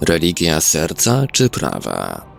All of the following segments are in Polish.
Religia serca czy prawa?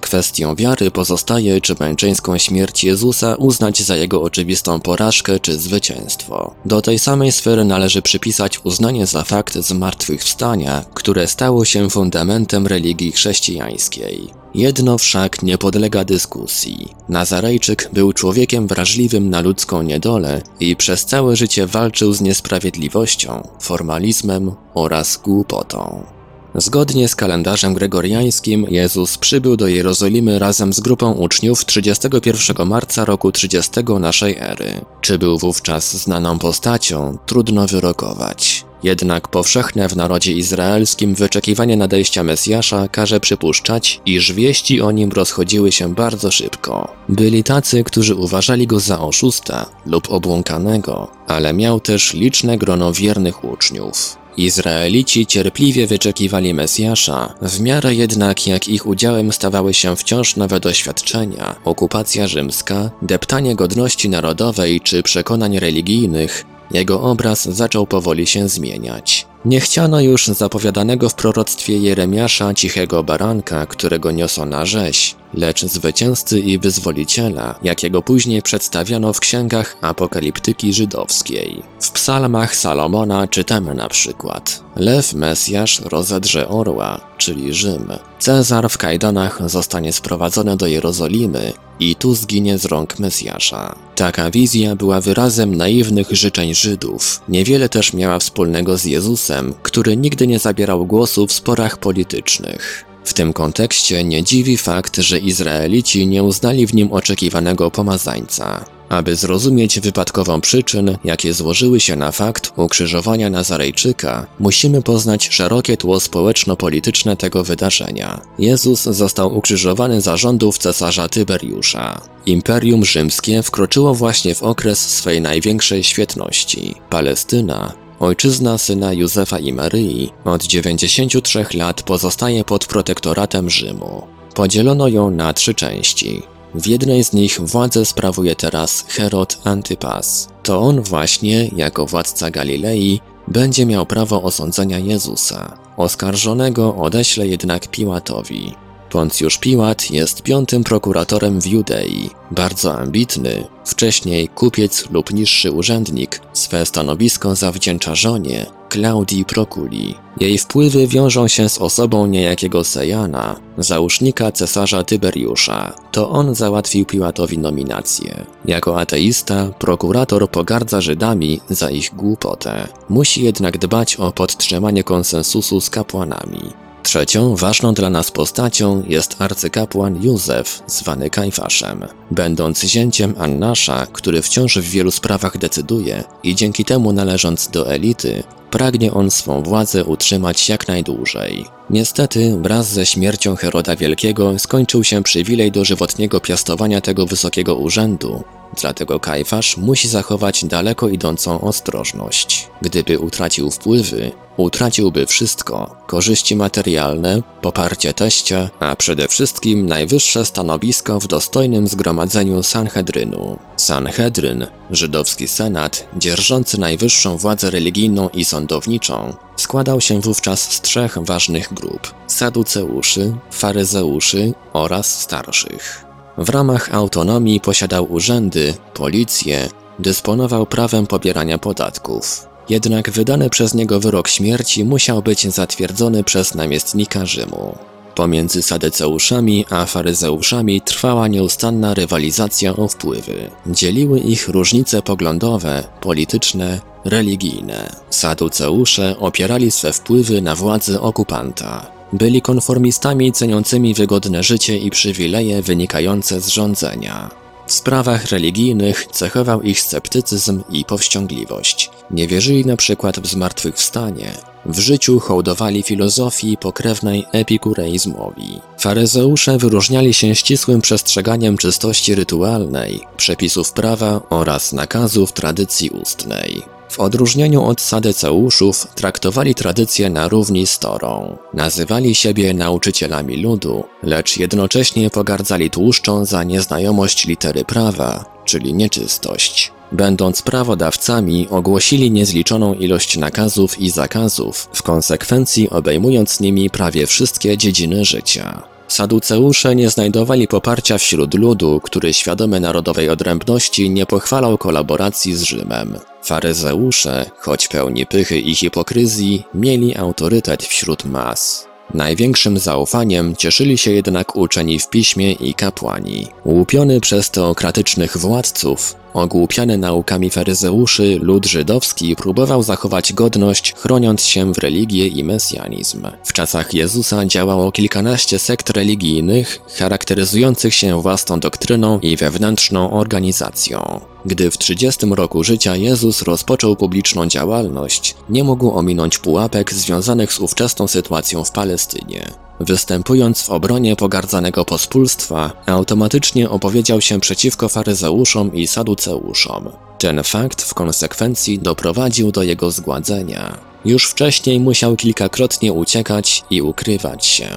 Kwestią wiary pozostaje, czy męczeńską śmierć Jezusa uznać za jego oczywistą porażkę czy zwycięstwo. Do tej samej sfery należy przypisać uznanie za fakt zmartwychwstania, które stało się fundamentem religii chrześcijańskiej. Jedno wszak nie podlega dyskusji. Nazarejczyk był człowiekiem wrażliwym na ludzką niedolę i przez całe życie walczył z niesprawiedliwością, formalizmem oraz głupotą. Zgodnie z kalendarzem gregoriańskim Jezus przybył do Jerozolimy razem z grupą uczniów 31 marca roku 30 naszej ery. Czy był wówczas znaną postacią, trudno wyrokować. Jednak powszechne w narodzie izraelskim wyczekiwanie nadejścia Mesjasza każe przypuszczać, iż wieści o nim rozchodziły się bardzo szybko. Byli tacy, którzy uważali go za oszusta lub obłąkanego, ale miał też liczne grono wiernych uczniów. Izraelici cierpliwie wyczekiwali Mesjasza, w miarę jednak jak ich udziałem stawały się wciąż nowe doświadczenia, okupacja rzymska, deptanie godności narodowej czy przekonań religijnych, jego obraz zaczął powoli się zmieniać. Nie chciano już zapowiadanego w proroctwie Jeremiasza cichego baranka, którego niosą rzeź, lecz zwycięzcy i wyzwoliciela, jakiego później przedstawiano w księgach apokaliptyki żydowskiej. W psalmach Salomona czytamy na przykład Lew Mesjasz rozedrze orła, czyli Rzym. Cezar w kajdanach zostanie sprowadzony do Jerozolimy i tu zginie z rąk Mesjasza. Taka wizja była wyrazem naiwnych życzeń Żydów. Niewiele też miała wspólnego z Jezusem, który nigdy nie zabierał głosu w sporach politycznych. W tym kontekście nie dziwi fakt, że Izraelici nie uznali w nim oczekiwanego pomazańca. Aby zrozumieć wypadkową przyczyn, jakie złożyły się na fakt ukrzyżowania Nazarejczyka, musimy poznać szerokie tło społeczno-polityczne tego wydarzenia. Jezus został ukrzyżowany za rządów cesarza Tyberiusza. Imperium Rzymskie wkroczyło właśnie w okres swej największej świetności. Palestyna Ojczyzna syna Józefa i Maryi od 93 lat pozostaje pod protektoratem Rzymu. Podzielono ją na trzy części. W jednej z nich władzę sprawuje teraz Herod Antypas. To on właśnie, jako władca Galilei, będzie miał prawo osądzenia Jezusa. Oskarżonego odeśle jednak Piłatowi. Poncjusz Piłat jest piątym prokuratorem w Judei, bardzo ambitny, wcześniej kupiec lub niższy urzędnik, swe stanowisko zawdzięcza żonie, Klaudii Prokuli. Jej wpływy wiążą się z osobą niejakiego Sejana, załóżnika cesarza Tyberiusza. To on załatwił Piłatowi nominację. Jako ateista, prokurator pogardza Żydami za ich głupotę. Musi jednak dbać o podtrzymanie konsensusu z kapłanami. Trzecią ważną dla nas postacią jest arcykapłan Józef, zwany Kajfaszem. Będąc zięciem Annasza, który wciąż w wielu sprawach decyduje i dzięki temu należąc do elity, pragnie on swą władzę utrzymać jak najdłużej. Niestety, wraz ze śmiercią Heroda Wielkiego skończył się przywilej dożywotniego piastowania tego wysokiego urzędu, dlatego Kajfasz musi zachować daleko idącą ostrożność. Gdyby utracił wpływy, utraciłby wszystko: korzyści materialne, poparcie teścia, a przede wszystkim najwyższe stanowisko w dostojnym zgromadzeniu Sanhedrynu. Sanhedryn, żydowski senat, dzierżący najwyższą władzę religijną i sądowniczą, składał się wówczas z trzech ważnych grup: saduceuszy, faryzeuszy oraz starszych. W ramach autonomii posiadał urzędy, policję, dysponował prawem pobierania podatków. Jednak wydany przez niego wyrok śmierci musiał być zatwierdzony przez namiestnika Rzymu. Pomiędzy sadyceuszami a faryzeuszami trwała nieustanna rywalizacja o wpływy. Dzieliły ich różnice poglądowe, polityczne, religijne. Saduceusze opierali swe wpływy na władzy okupanta. Byli konformistami ceniącymi wygodne życie i przywileje wynikające z rządzenia. W sprawach religijnych cechował ich sceptycyzm i powściągliwość. Nie wierzyli na przykład w zmartwychwstanie. W życiu hołdowali filozofii pokrewnej epikureizmowi. Faryzeusze wyróżniali się ścisłym przestrzeganiem czystości rytualnej, przepisów prawa oraz nakazów tradycji ustnej. W odróżnieniu od sadyceuszów traktowali tradycję na równi z Torą. Nazywali siebie nauczycielami ludu, lecz jednocześnie pogardzali tłuszczą za nieznajomość litery prawa, czyli nieczystość. Będąc prawodawcami, ogłosili niezliczoną ilość nakazów i zakazów, w konsekwencji obejmując nimi prawie wszystkie dziedziny życia. Saduceusze nie znajdowali poparcia wśród ludu, który świadomy narodowej odrębności nie pochwalał kolaboracji z Rzymem. Faryzeusze, choć pełni pychy i hipokryzji, mieli autorytet wśród mas. Największym zaufaniem cieszyli się jednak uczeni w piśmie i kapłani. Łupiony przez teokratycznych władców, Ogłupiany naukami faryzeuszy, lud żydowski próbował zachować godność, chroniąc się w religię i mesjanizm. W czasach Jezusa działało kilkanaście sekt religijnych, charakteryzujących się własną doktryną i wewnętrzną organizacją. Gdy w 30 roku życia Jezus rozpoczął publiczną działalność, nie mógł ominąć pułapek związanych z ówczesną sytuacją w Palestynie. Występując w obronie pogardzanego pospólstwa, automatycznie opowiedział się przeciwko faryzeuszom i saduceuszom. Ten fakt w konsekwencji doprowadził do jego zgładzenia. Już wcześniej musiał kilkakrotnie uciekać i ukrywać się.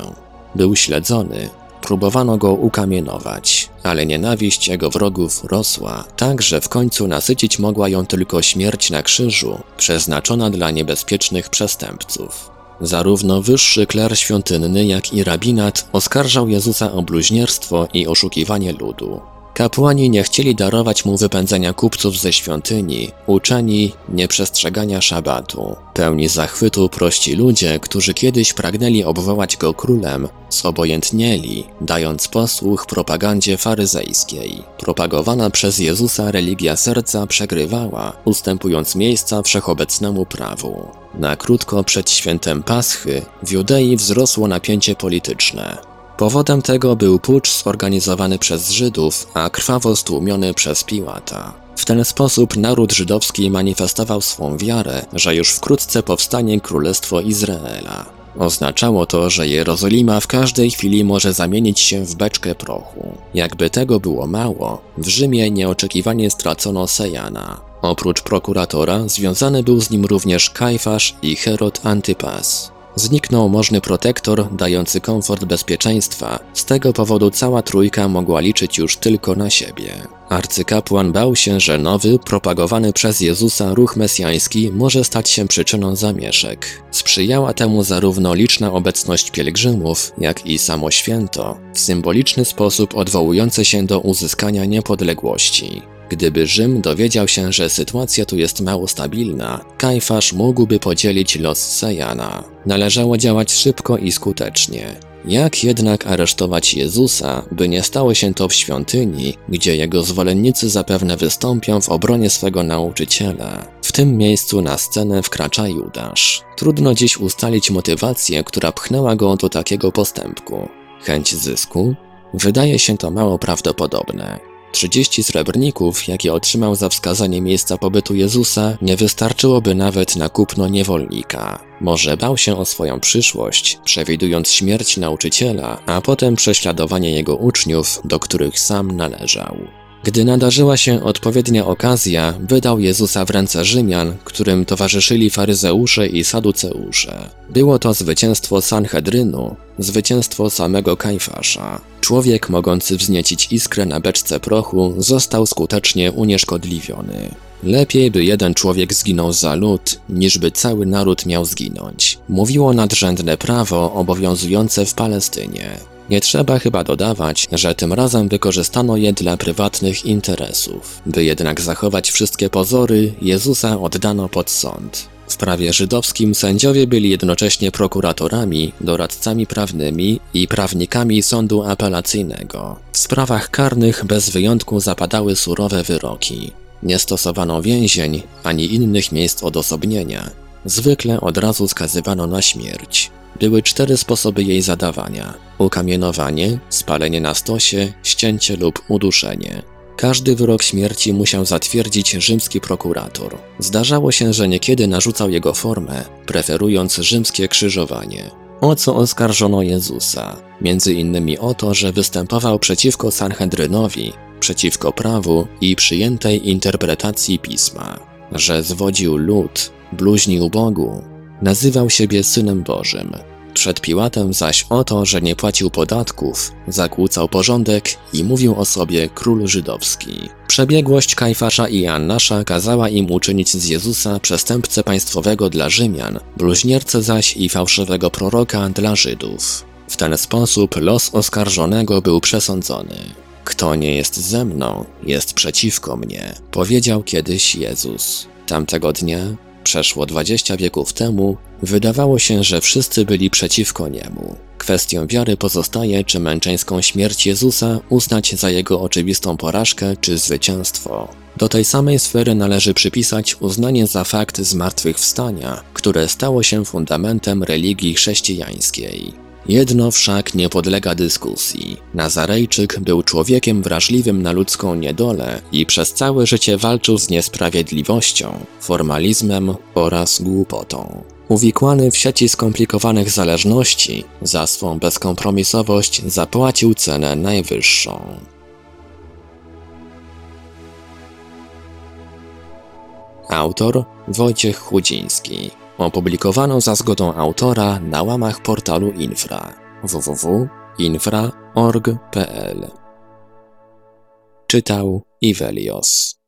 Był śledzony, próbowano go ukamienować, ale nienawiść jego wrogów rosła, tak że w końcu nasycić mogła ją tylko śmierć na krzyżu, przeznaczona dla niebezpiecznych przestępców. Zarówno wyższy kler świątynny, jak i rabinat oskarżał Jezusa o bluźnierstwo i oszukiwanie ludu. Kapłani nie chcieli darować mu wypędzenia kupców ze świątyni, uczeni nieprzestrzegania szabatu. Pełni zachwytu prości ludzie, którzy kiedyś pragnęli obwołać go królem, zobojętnieli, dając posłuch propagandzie faryzejskiej. Propagowana przez Jezusa religia serca przegrywała, ustępując miejsca wszechobecnemu prawu. Na krótko przed świętem Paschy w Judei wzrosło napięcie polityczne. Powodem tego był pucz zorganizowany przez Żydów, a krwawo stłumiony przez Piłata. W ten sposób naród żydowski manifestował swą wiarę, że już wkrótce powstanie Królestwo Izraela. Oznaczało to, że Jerozolima w każdej chwili może zamienić się w beczkę prochu. Jakby tego było mało, w Rzymie nieoczekiwanie stracono Sejana. Oprócz prokuratora, związany był z nim również Kajfasz i Herod Antypas. Zniknął możny protektor dający komfort bezpieczeństwa. Z tego powodu cała trójka mogła liczyć już tylko na siebie. Arcykapłan bał się, że nowy, propagowany przez Jezusa ruch mesjański może stać się przyczyną zamieszek. Sprzyjała temu zarówno liczna obecność pielgrzymów, jak i samo święto, w symboliczny sposób odwołujące się do uzyskania niepodległości. Gdyby Rzym dowiedział się, że sytuacja tu jest mało stabilna, Kajfasz mógłby podzielić los Sejana. Należało działać szybko i skutecznie. Jak jednak aresztować Jezusa, by nie stało się to w świątyni, gdzie jego zwolennicy zapewne wystąpią w obronie swego nauczyciela? W tym miejscu na scenę wkracza Judasz. Trudno dziś ustalić motywację, która pchnęła go do takiego postępku. Chęć zysku? Wydaje się to mało prawdopodobne. 30 srebrników, jakie otrzymał za wskazanie miejsca pobytu Jezusa, nie wystarczyłoby nawet na kupno niewolnika. Może bał się o swoją przyszłość, przewidując śmierć nauczyciela, a potem prześladowanie jego uczniów, do których sam należał. Gdy nadarzyła się odpowiednia okazja, wydał Jezusa w ręce Rzymian, którym towarzyszyli faryzeusze i saduceusze. Było to zwycięstwo Sanhedrynu, zwycięstwo samego Kajfasza. Człowiek mogący wzniecić iskrę na beczce prochu został skutecznie unieszkodliwiony. Lepiej by jeden człowiek zginął za lud, niż by cały naród miał zginąć. Mówiło nadrzędne prawo obowiązujące w Palestynie. Nie trzeba chyba dodawać, że tym razem wykorzystano je dla prywatnych interesów. By jednak zachować wszystkie pozory, Jezusa oddano pod sąd. W prawie żydowskim sędziowie byli jednocześnie prokuratorami, doradcami prawnymi i prawnikami sądu apelacyjnego. W sprawach karnych bez wyjątku zapadały surowe wyroki. Nie stosowano więzień ani innych miejsc odosobnienia. Zwykle od razu skazywano na śmierć. Były cztery sposoby jej zadawania: ukamienowanie, spalenie na stosie, ścięcie lub uduszenie. Każdy wyrok śmierci musiał zatwierdzić rzymski prokurator. Zdarzało się, że niekiedy narzucał jego formę, preferując rzymskie krzyżowanie. O co oskarżono Jezusa? Między innymi o to, że występował przeciwko Sanhedrynowi, przeciwko prawu i przyjętej interpretacji pisma, że zwodził lud, bluźnił Bogu, nazywał siebie Synem Bożym. Przed Piłatem zaś o to, że nie płacił podatków, zakłócał porządek i mówił o sobie król żydowski. Przebiegłość Kajfasza i Annasza kazała im uczynić z Jezusa przestępcę państwowego dla Rzymian, bluźniercę zaś i fałszywego proroka dla Żydów. W ten sposób los oskarżonego był przesądzony. Kto nie jest ze mną, jest przeciwko mnie, powiedział kiedyś Jezus. Tamtego dnia, przeszło 20 wieków temu, wydawało się, że wszyscy byli przeciwko niemu. Kwestią wiary pozostaje, czy męczeńską śmierć Jezusa uznać za jego oczywistą porażkę czy zwycięstwo. Do tej samej sfery należy przypisać uznanie za fakt zmartwychwstania, które stało się fundamentem religii chrześcijańskiej. Jedno wszak nie podlega dyskusji. Nazarejczyk był człowiekiem wrażliwym na ludzką niedolę i przez całe życie walczył z niesprawiedliwością, formalizmem oraz głupotą. Uwikłany w sieci skomplikowanych zależności, za swą bezkompromisowość zapłacił cenę najwyższą. Autor Wojciech Chudziński. Opublikowano za zgodą autora na łamach portalu Infra. www.infra.org.pl Czytał Ivelios